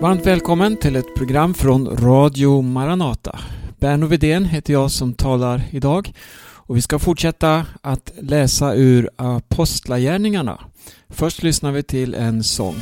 Varmt välkommen till ett program från Radio Maranata. Berno Vidén heter jag som talar idag och vi ska fortsätta att läsa ur Apostlagärningarna. Först lyssnar vi till en sång.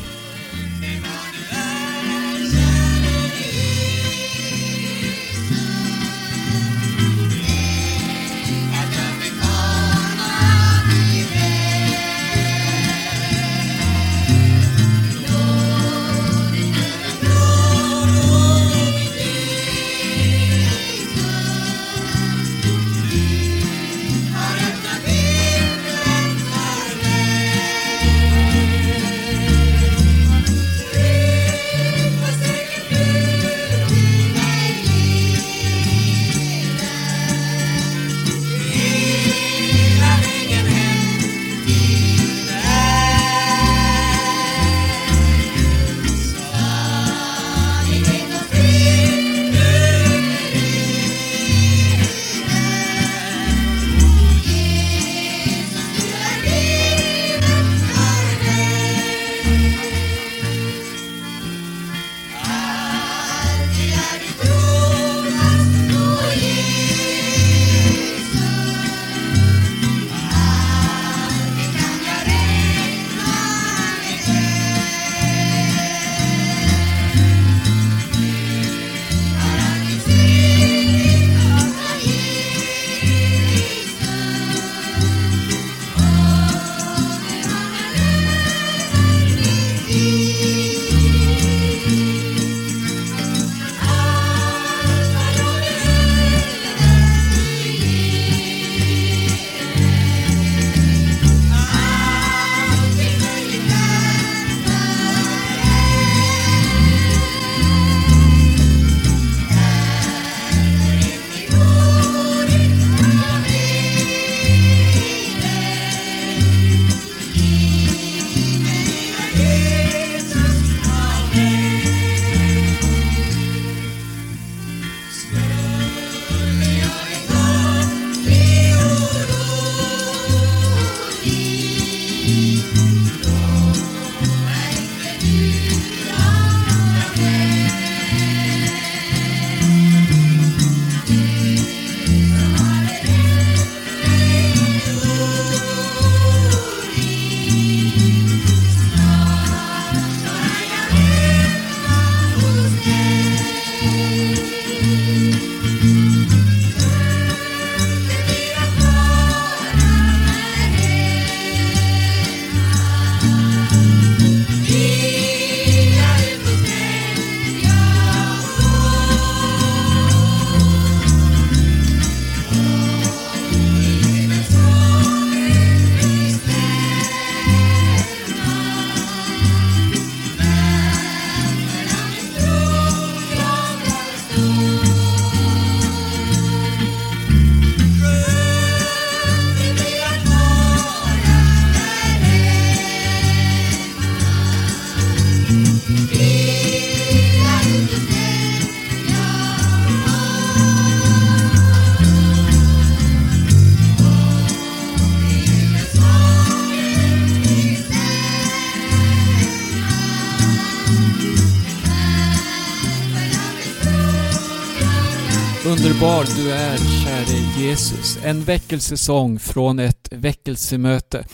Underbar du är, käre Jesus. En väckelsesång från ett väckelsemöte.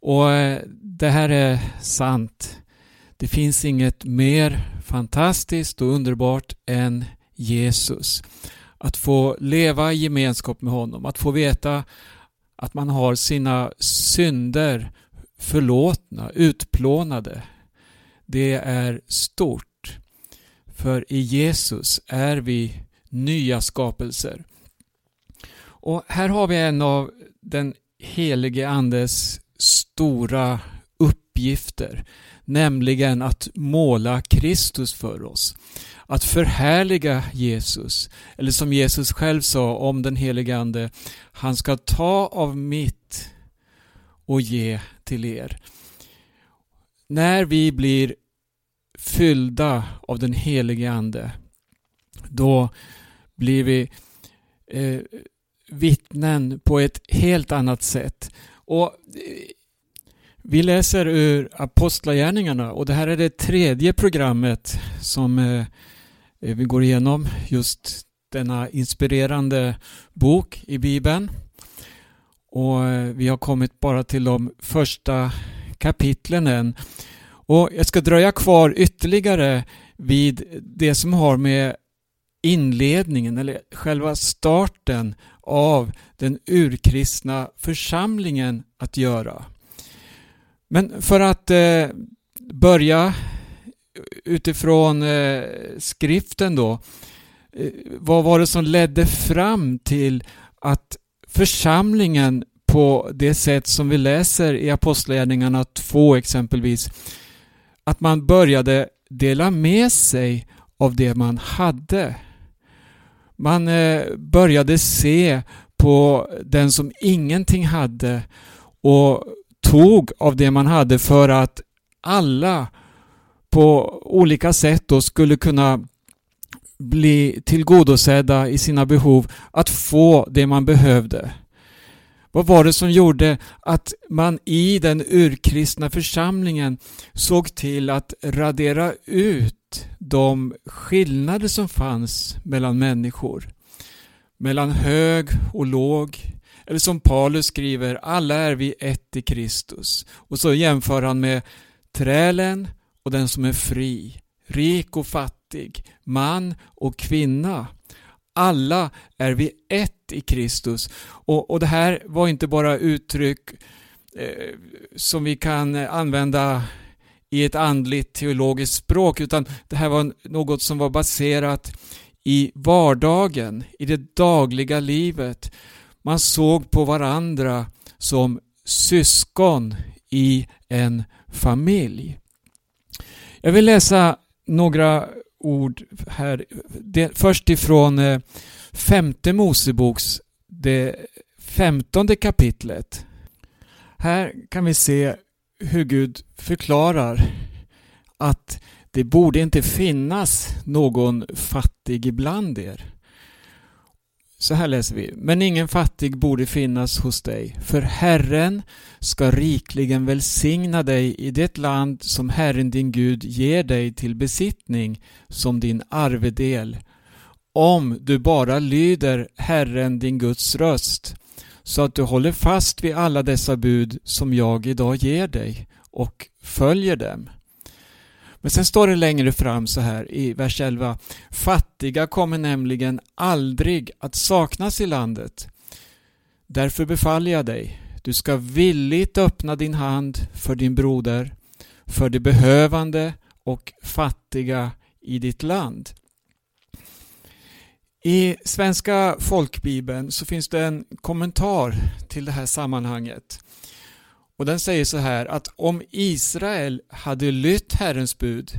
Och eh, det här är sant. Det finns inget mer fantastiskt och underbart än Jesus. Att få leva i gemenskap med honom, att få veta att man har sina synder förlåtna, utplånade. Det är stort. För i Jesus är vi nya skapelser. Och här har vi en av den helige Andes stora uppgifter, nämligen att måla Kristus för oss. Att förhärliga Jesus, eller som Jesus själv sa om den helige Ande, han ska ta av mitt och ge till er. När vi blir fyllda av den helige Ande, då blir vi eh, vittnen på ett helt annat sätt. Och eh, Vi läser ur Apostlagärningarna och det här är det tredje programmet som eh, vi går igenom just denna inspirerande bok i Bibeln. Och eh, Vi har kommit bara till de första kapitlen än. Och Jag ska dröja kvar ytterligare vid det som har med inledningen eller själva starten av den urkristna församlingen att göra. Men för att eh, börja utifrån eh, skriften då. Eh, vad var det som ledde fram till att församlingen på det sätt som vi läser i Apostlagärningarna 2 exempelvis, att man började dela med sig av det man hade. Man eh, började se på den som ingenting hade och tog av det man hade för att alla på olika sätt då skulle kunna bli tillgodosedda i sina behov, att få det man behövde. Vad var det som gjorde att man i den urkristna församlingen såg till att radera ut de skillnader som fanns mellan människor? Mellan hög och låg. Eller som Paulus skriver, alla är vi ett i Kristus. Och så jämför han med trälen och den som är fri, rik och fattig, man och kvinna. Alla är vi ett i Kristus. Och, och det här var inte bara uttryck eh, som vi kan använda i ett andligt teologiskt språk utan det här var något som var baserat i vardagen, i det dagliga livet. Man såg på varandra som syskon i en familj. Jag vill läsa några ord här. Det, först ifrån eh, femte Moseboks, det femtonde kapitlet. Här kan vi se hur Gud förklarar att det borde inte finnas någon fattig ibland er. Så här läser vi. Men ingen fattig borde finnas hos dig, för Herren ska rikligen välsigna dig i det land som Herren din Gud ger dig till besittning som din arvedel, om du bara lyder Herren din Guds röst, så att du håller fast vid alla dessa bud som jag idag ger dig och följer dem. Men sen står det längre fram så här i vers 11. Fattiga kommer nämligen aldrig att saknas i landet. Därför befaller jag dig, du ska villigt öppna din hand för din broder, för de behövande och fattiga i ditt land. I Svenska folkbibeln så finns det en kommentar till det här sammanhanget. Och den säger så här att om Israel hade lytt Herrens bud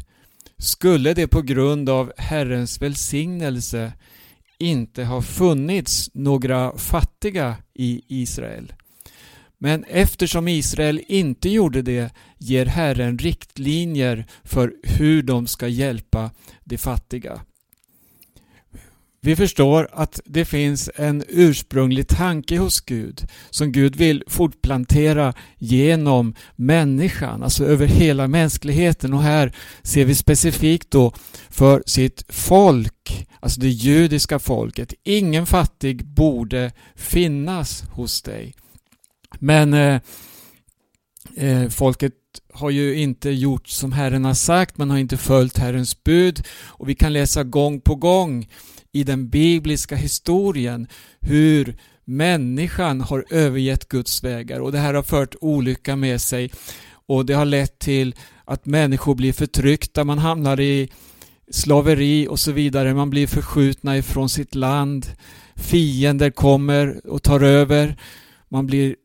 skulle det på grund av Herrens välsignelse inte ha funnits några fattiga i Israel. Men eftersom Israel inte gjorde det ger Herren riktlinjer för hur de ska hjälpa de fattiga. Vi förstår att det finns en ursprunglig tanke hos Gud som Gud vill fortplantera genom människan, alltså över hela mänskligheten. Och här ser vi specifikt då för sitt folk, alltså det judiska folket. Ingen fattig borde finnas hos dig. Men eh, eh, folket har ju inte gjort som Herren har sagt, man har inte följt Herrens bud och vi kan läsa gång på gång i den bibliska historien hur människan har övergett Guds vägar. Och det här har fört olycka med sig. Och det har lett till att människor blir förtryckta, man hamnar i slaveri och så vidare, man blir förskjutna ifrån sitt land, fiender kommer och tar över, man blir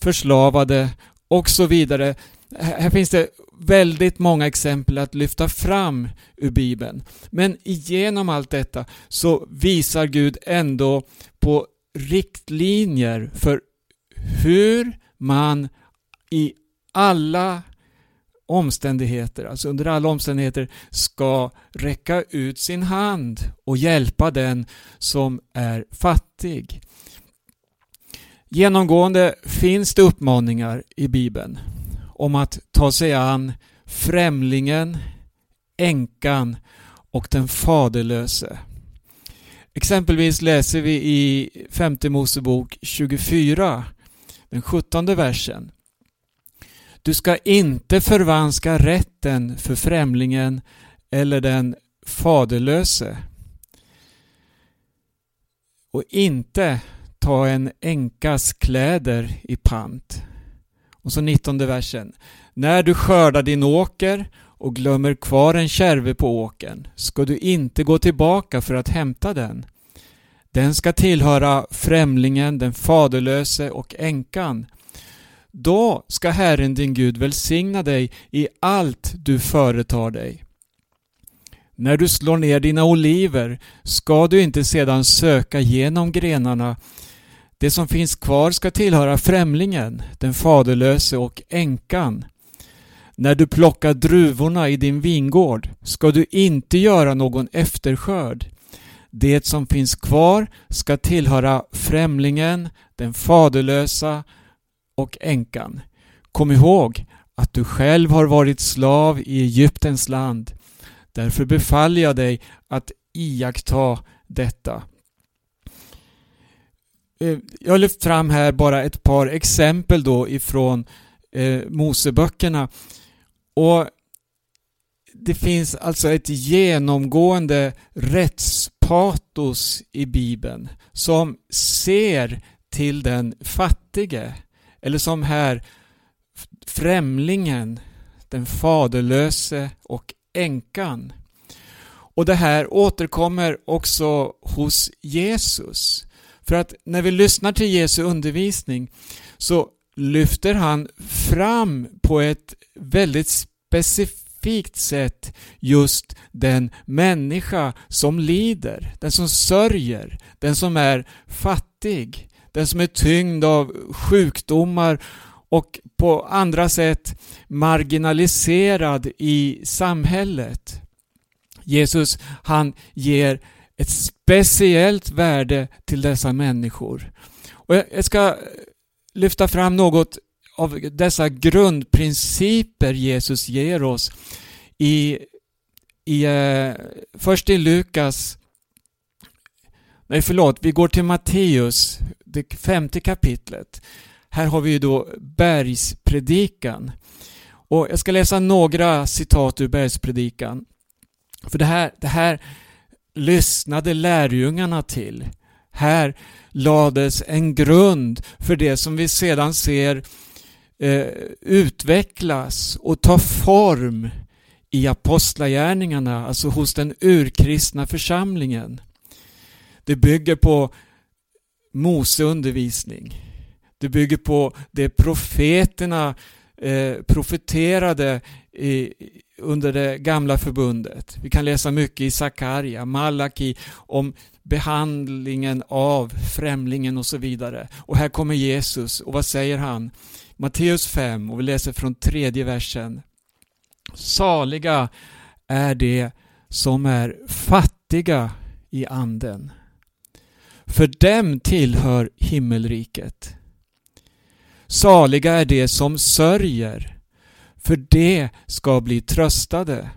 förslavade och så vidare. Här finns det väldigt många exempel att lyfta fram ur Bibeln. Men genom allt detta så visar Gud ändå på riktlinjer för hur man i alla omständigheter, alltså under alla omständigheter ska räcka ut sin hand och hjälpa den som är fattig. Genomgående finns det uppmaningar i Bibeln om att ta sig an främlingen, änkan och den faderlöse. Exempelvis läser vi i femte Mosebok 24, den sjuttonde versen. Du ska inte förvanska rätten för främlingen eller den faderlöse och inte ta en änkas kläder i pant. Och så 19 versen. När du skördar din åker och glömmer kvar en kärve på åken ska du inte gå tillbaka för att hämta den. Den ska tillhöra främlingen, den faderlöse och änkan. Då ska Herren din Gud välsigna dig i allt du företar dig. När du slår ner dina oliver ska du inte sedan söka genom grenarna. Det som finns kvar ska tillhöra främlingen, den faderlöse och änkan. När du plockar druvorna i din vingård ska du inte göra någon efterskörd. Det som finns kvar ska tillhöra främlingen, den faderlösa och änkan. Kom ihåg att du själv har varit slav i Egyptens land. Därför befaller jag dig att iaktta detta. Eh, jag har lyft fram här bara ett par exempel då ifrån eh, Moseböckerna. Och Det finns alltså ett genomgående rättspatos i Bibeln som ser till den fattige. Eller som här främlingen, den faderlöse och änkan. Och det här återkommer också hos Jesus. För att när vi lyssnar till Jesu undervisning så lyfter han fram på ett väldigt specifikt sätt just den människa som lider, den som sörjer, den som är fattig, den som är tyngd av sjukdomar och på andra sätt marginaliserad i samhället. Jesus han ger ett speciellt värde till dessa människor. Och jag ska lyfta fram något av dessa grundprinciper Jesus ger oss i, i eh, först i Lukas Nej förlåt, vi går till Matteus, det femte kapitlet. Här har vi ju då bergspredikan. Och jag ska läsa några citat ur bergspredikan. För det här, det här lyssnade lärjungarna till. Här lades en grund för det som vi sedan ser eh, utvecklas och ta form i apostlagärningarna, alltså hos den urkristna församlingen. Det bygger på Mose undervisning. Det bygger på det profeterna eh, profeterade i, under det gamla förbundet. Vi kan läsa mycket i Sakarja, Malaki om behandlingen av främlingen och så vidare. Och här kommer Jesus och vad säger han? Matteus 5 och vi läser från tredje versen. Saliga är de som är fattiga i anden. För dem tillhör himmelriket. Saliga är de som sörjer, för de ska bli tröstade.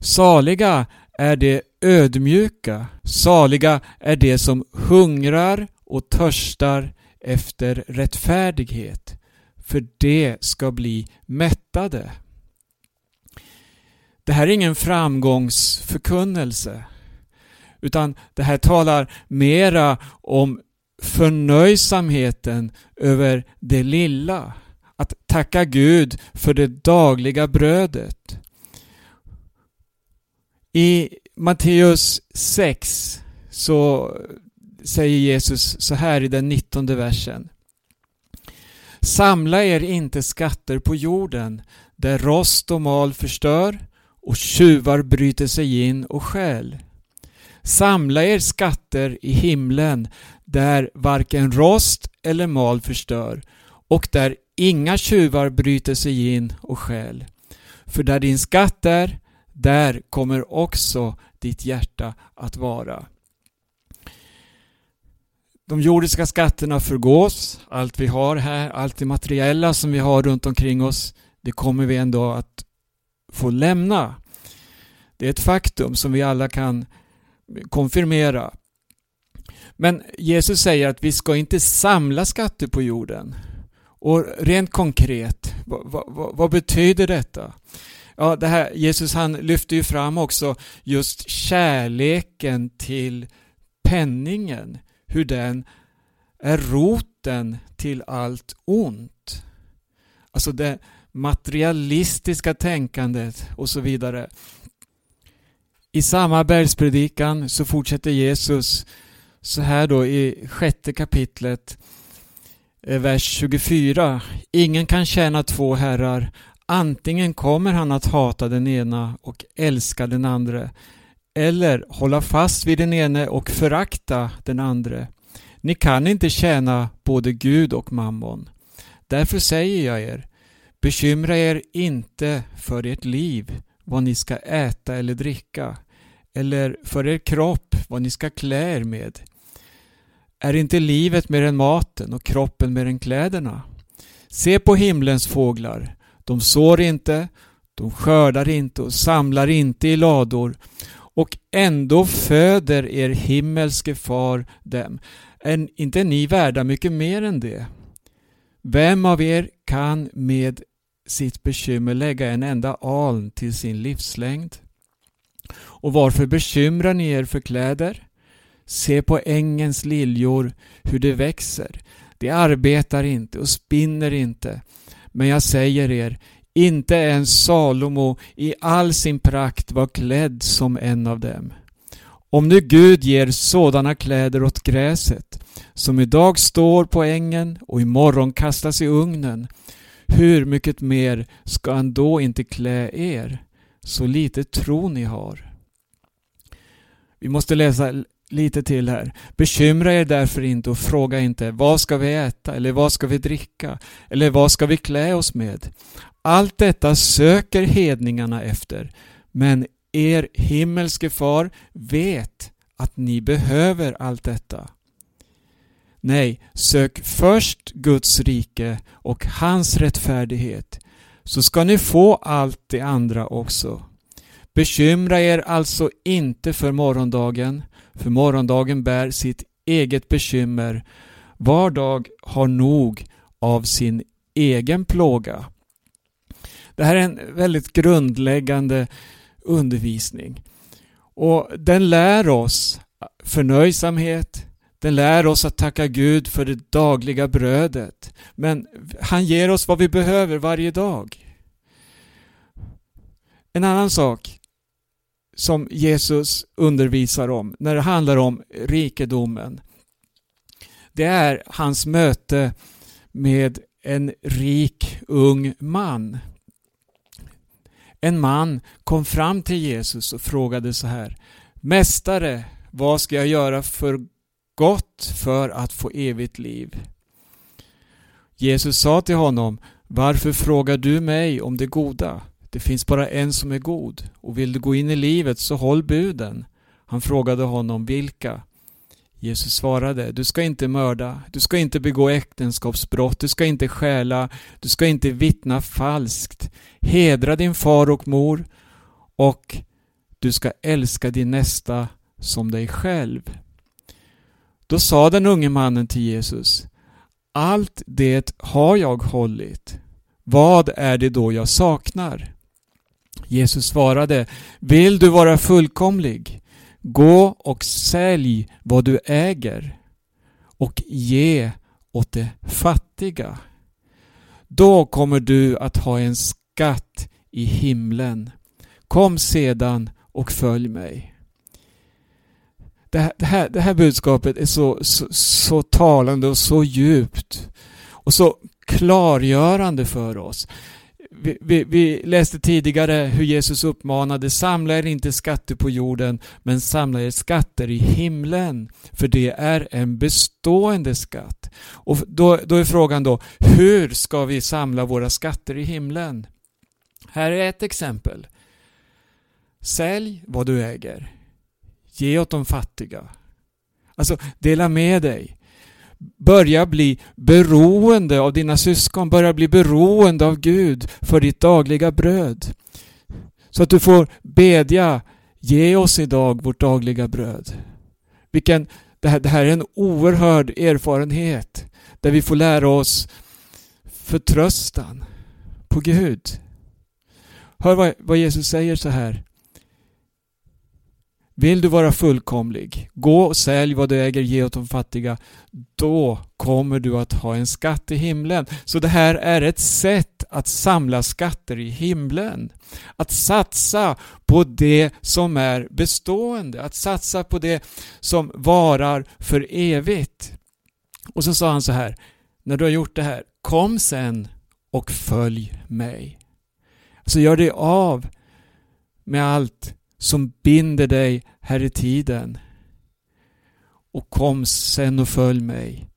Saliga är de ödmjuka, saliga är de som hungrar och törstar efter rättfärdighet, för de ska bli mättade. Det här är ingen framgångsförkunnelse, utan det här talar mera om förnöjsamheten över det lilla. Att tacka Gud för det dagliga brödet. I Matteus 6 så säger Jesus så här i den 19 versen. Samla er inte skatter på jorden där rost och mal förstör och tjuvar bryter sig in och stjäl. Samla er skatter i himlen där varken rost eller mal förstör och där inga tjuvar bryter sig in och stjäl. För där din skatt är, där kommer också ditt hjärta att vara. de jordiska skatterna förgås, allt vi har här, allt det materiella som vi har runt omkring oss, det kommer vi ändå att få lämna. Det är ett faktum som vi alla kan konfirmera. Men Jesus säger att vi ska inte samla skatter på jorden. Och rent konkret, vad, vad, vad betyder detta? Ja, det här, Jesus han lyfter ju fram också just kärleken till penningen, hur den är roten till allt ont. Alltså det materialistiska tänkandet och så vidare. I samma bergspredikan så fortsätter Jesus så här då i sjätte kapitlet, Eh, vers 24. Ingen kan tjäna två herrar. Antingen kommer han att hata den ena och älska den andra eller hålla fast vid den ene och förakta den andra. Ni kan inte tjäna både Gud och mammon. Därför säger jag er, bekymra er inte för ert liv, vad ni ska äta eller dricka, eller för er kropp, vad ni ska klä er med. Är inte livet mer än maten och kroppen mer än kläderna? Se på himlens fåglar. De sår inte, de skördar inte och samlar inte i lador och ändå föder er himmelske far dem. Är inte ni värda mycket mer än det? Vem av er kan med sitt bekymmer lägga en enda aln till sin livslängd? Och varför bekymrar ni er för kläder? Se på ängens liljor, hur de växer. De arbetar inte och spinner inte. Men jag säger er, inte ens Salomo i all sin prakt var klädd som en av dem. Om nu Gud ger sådana kläder åt gräset, som idag står på ängen och imorgon kastas i ugnen, hur mycket mer ska han då inte klä er? Så lite tro ni har. Vi måste läsa lite till här. Bekymra er därför inte och fråga inte vad ska vi äta eller vad ska vi dricka eller vad ska vi klä oss med. Allt detta söker hedningarna efter men er himmelske far vet att ni behöver allt detta. Nej, sök först Guds rike och hans rättfärdighet så ska ni få allt det andra också. Bekymra er alltså inte för morgondagen, för morgondagen bär sitt eget bekymmer. Var dag har nog av sin egen plåga. Det här är en väldigt grundläggande undervisning. Och den lär oss förnöjsamhet, den lär oss att tacka Gud för det dagliga brödet. Men han ger oss vad vi behöver varje dag. En annan sak som Jesus undervisar om när det handlar om rikedomen. Det är hans möte med en rik ung man. En man kom fram till Jesus och frågade så här Mästare, vad ska jag göra för gott för att få evigt liv? Jesus sa till honom Varför frågar du mig om det goda? Det finns bara en som är god och vill du gå in i livet så håll buden. Han frågade honom vilka? Jesus svarade, du ska inte mörda, du ska inte begå äktenskapsbrott, du ska inte stjäla, du ska inte vittna falskt, hedra din far och mor och du ska älska din nästa som dig själv. Då sa den unge mannen till Jesus, allt det har jag hållit. Vad är det då jag saknar? Jesus svarade, vill du vara fullkomlig? Gå och sälj vad du äger och ge åt de fattiga. Då kommer du att ha en skatt i himlen. Kom sedan och följ mig. Det här, det här, det här budskapet är så, så, så talande och så djupt och så klargörande för oss vi, vi, vi, läste tidigare hur Jesus uppmanade samla er inte skatter på jorden men samla er skatter i himlen för det är en bestående skatt. Och då, då är frågan då hur ska vi samla våra skatter i himlen? Här är ett exempel. Sälj vad du äger. Ge åt de fattiga. Alltså dela med dig börja bli beroende av dina syskon, börja bli beroende av Gud för ditt dagliga bröd. Så att du får bedja, ge oss idag vårt dagliga bröd. Vilken, det, här, det här är en oerhörd erfarenhet där vi får lära oss förtröstan på Gud. Hör vad, vad Jesus säger så här. Vill du vara fullkomlig, gå och sälj vad du äger, ge åt de fattiga. Då kommer du att ha en skatt i himlen. Så det här är ett sätt att samla skatter i himlen. Att satsa på det som är bestående, att satsa på det som varar för evigt. Och så sa han så här, när du har gjort det här, kom sen och följ mig. Så gör dig av med allt som binder dig här i tiden. Och kom sen och följ mig.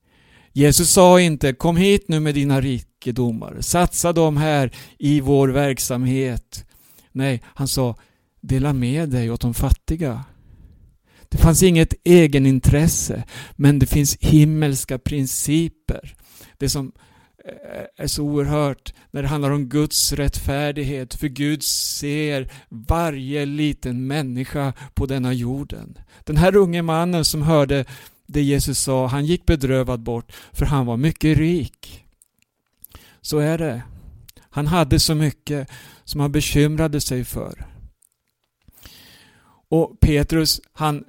Jesus sa inte kom hit nu med dina rikedomar, satsa dem här i vår verksamhet. Nej, han sa dela med dig åt de fattiga. Det fanns inget egenintresse, men det finns himmelska principer. Det som Eh, är så oerhört när det handlar om Guds rättfärdighet. För Gud ser varje liten människa på denna jorden. Den här unge mannen som hörde det Jesus sa, han gick bedrövad bort för han var mycket rik. Så är det. Han hade så mycket som han bekymrade sig för. Och Petrus, han,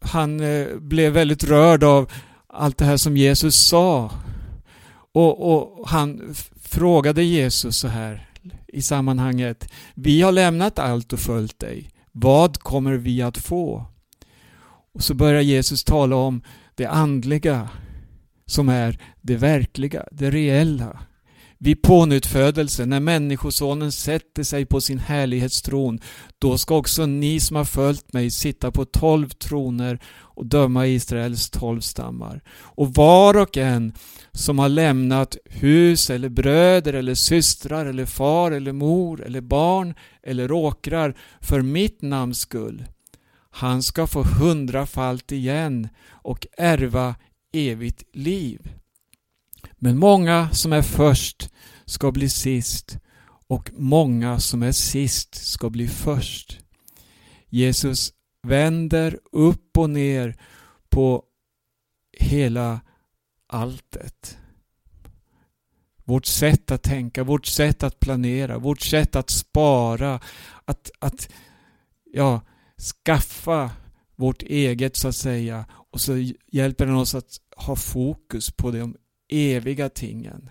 han eh, blev väldigt rörd av allt det här som Jesus sa och, och han frågade Jesus så här i sammanhanget. Vi har lämnat allt och följt dig. Vad kommer vi att få? Och så börjar Jesus tala om det andliga som är det verkliga, det reella. Vid pånyttfödelsen, när Människosonen sätter sig på sin härlighetstron, då ska också ni som har följt mig sitta på tolv troner och döma Israels tolv stammar. Och var och en som har lämnat hus eller bröder eller systrar eller far eller mor eller barn eller åkrar för mitt namns skull, han ska få hundrafalt igen och ärva evigt liv. Men många som är först ska bli sist och många som är sist ska bli först. Jesus vänder upp och ner på hela alltet. Vårt sätt att tänka, vårt sätt att planera, vårt sätt att spara, att, att ja, skaffa vårt eget så att säga och så hjälper den oss att ha fokus på de eviga tingen.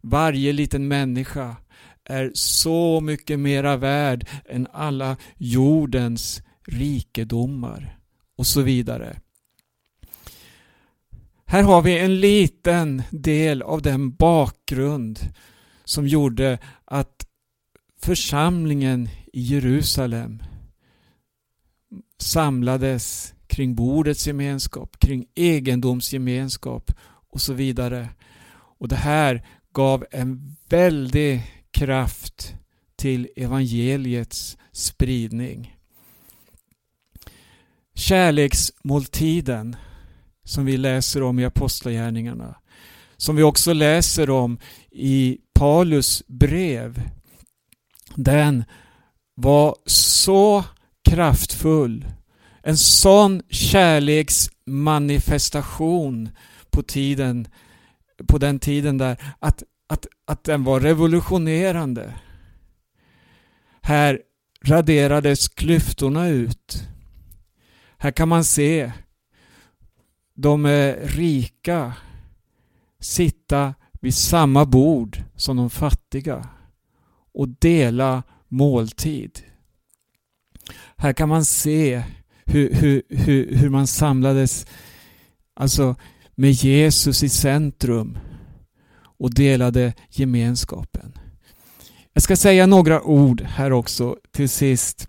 Varje liten människa är så mycket mera värd än alla jordens rikedomar och så vidare. Här har vi en liten del av den bakgrund som gjorde att församlingen i Jerusalem samlades kring bordets gemenskap, kring egendomsgemenskap och så vidare. Och det här gav en väldig kraft till evangeliets spridning. Kärleksmåltiden som vi läser om i Apostlagärningarna, som vi också läser om i Paulus brev, den var så kraftfull. En sån kärleksmanifestation på tiden på den tiden där att, att, att den var revolutionerande. Här raderades klyftorna ut. Här kan man se de rika sitta vid samma bord som de fattiga och dela måltid. Här kan man se hur, hur, hur, hur man samlades alltså med Jesus i centrum och delade gemenskapen. Jag ska säga några ord här också till sist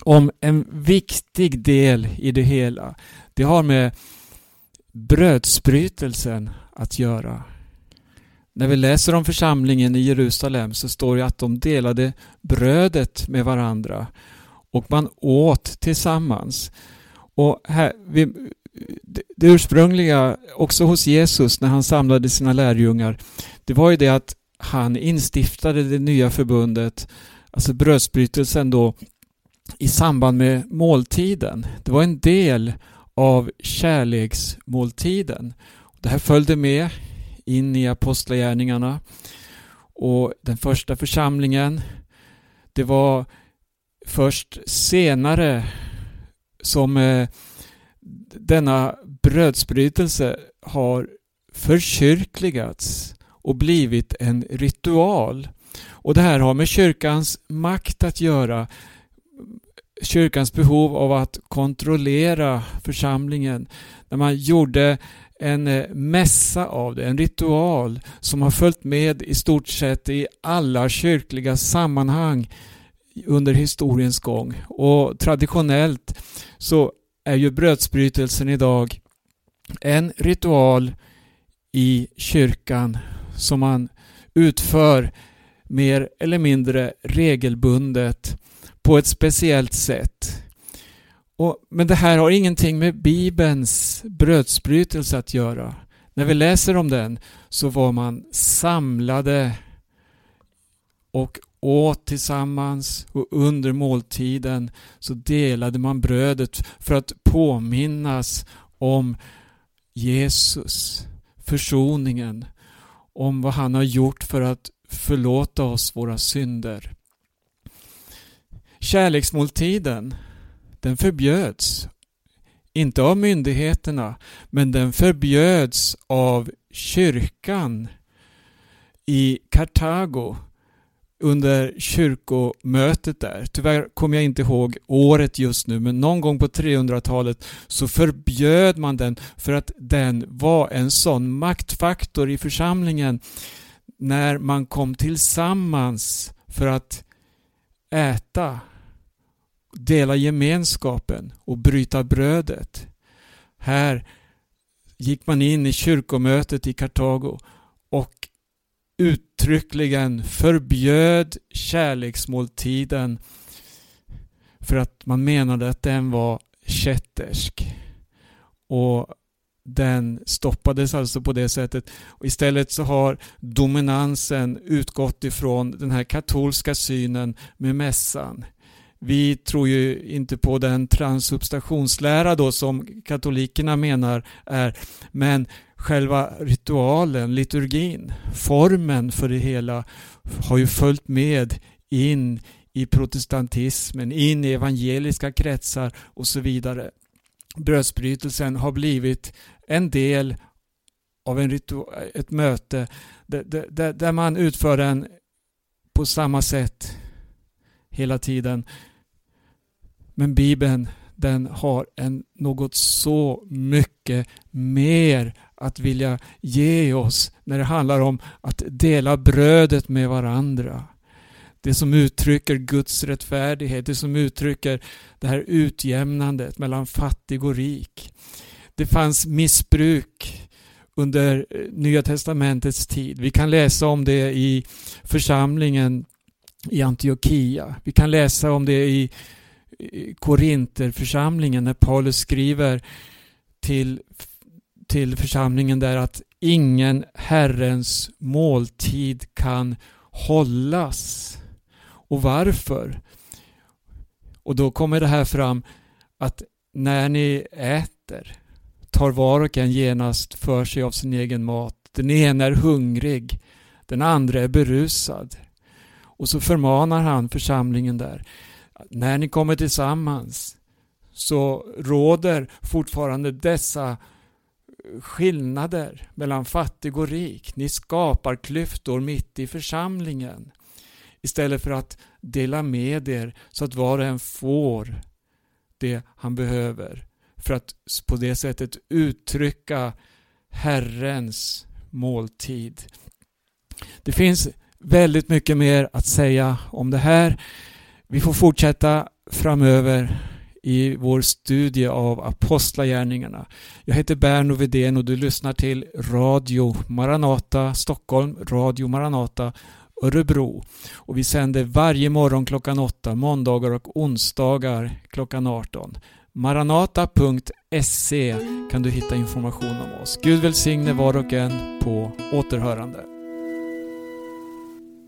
om en viktig del i det hela. Det har med brödsbrytelsen att göra. När vi läser om församlingen i Jerusalem så står det att de delade brödet med varandra och man åt tillsammans. Och här, vi, det ursprungliga, också hos Jesus när han samlade sina lärjungar, det var ju det att han instiftade det nya förbundet, alltså brödsbrytelsen då, i samband med måltiden. Det var en del av kärleksmåltiden. Det här följde med in i apostlagärningarna och den första församlingen det var först senare som eh, denna brödsbrytelse har förkyrkligats och blivit en ritual. Och det här har med kyrkans makt att göra. Kyrkans behov av att kontrollera församlingen. När man gjorde en eh, mässa av det, en ritual som har följt med i stort sett i alla kyrkliga sammanhang under historiens gång. Och traditionellt så är ju brödsbrytelsen idag en ritual i kyrkan som man utför mer eller mindre regelbundet på ett speciellt sätt. Och, men det här har ingenting med Bibelns brödsbrytelse att göra. När vi läser om den så var man samlade och åt tillsammans och under måltiden så delade man brödet för att påminnas om Jesus, försoningen, om vad han har gjort för att förlåta oss våra synder. Kärleksmåltiden, den förbjöds. Inte av myndigheterna, men den förbjöds av kyrkan i Kartago under kyrkomötet där. Tyvärr kommer jag inte ihåg året just nu men någon gång på 300-talet så förbjöd man den för att den var en sån maktfaktor i församlingen när man kom tillsammans för att äta, dela gemenskapen och bryta brödet. Här gick man in i kyrkomötet i Kartago uttryckligen förbjöd kärleksmåltiden för att man menade att den var kättersk. Och den stoppades alltså på det sättet. Och istället så har dominansen utgått ifrån den här katolska synen med mässan. Vi tror ju inte på den transubstationslära då som katolikerna menar är, men själva ritualen, liturgin, formen för det hela har ju följt med in i protestantismen, in i evangeliska kretsar och så vidare. Brödsbrytelsen har blivit en del av en ett möte där, där, där man utför den på samma sätt hela tiden. Men Bibeln den har en, något så mycket mer att vilja ge oss när det handlar om att dela brödet med varandra. Det som uttrycker Guds rättfärdighet, det som uttrycker det här utjämnandet mellan fattig och rik. Det fanns missbruk under eh, Nya Testamentets tid. Vi kan läsa om det i församlingen i Antiochia. Vi kan läsa om det i Korinterförsamlingen när Paulus skriver till till församlingen där att ingen Herrens måltid kan hållas. Och varför? Och då kommer det här fram att när ni äter tar var och en genast för sig av sin egen mat. Den ena är hungrig, den andra är berusad. Och så förmanar han församlingen där. När ni kommer tillsammans så råder fortfarande dessa skillnader mellan fattig och rik. Ni skapar klyftor mitt i församlingen. Istället för att dela med er så att var och en får det han behöver. För att på det sättet uttrycka Herrens måltid. Det finns väldigt mycket mer att säga om det här. Vi får fortsätta framöver i vår studie av Apostlagärningarna. Jag heter Berno Vedén och du lyssnar till Radio Maranata Stockholm, Radio Maranata Örebro. Och vi sänder varje morgon klockan 8, måndagar och onsdagar klockan 18. maranata.se kan du hitta information om oss. Gud välsigne var och en på återhörande.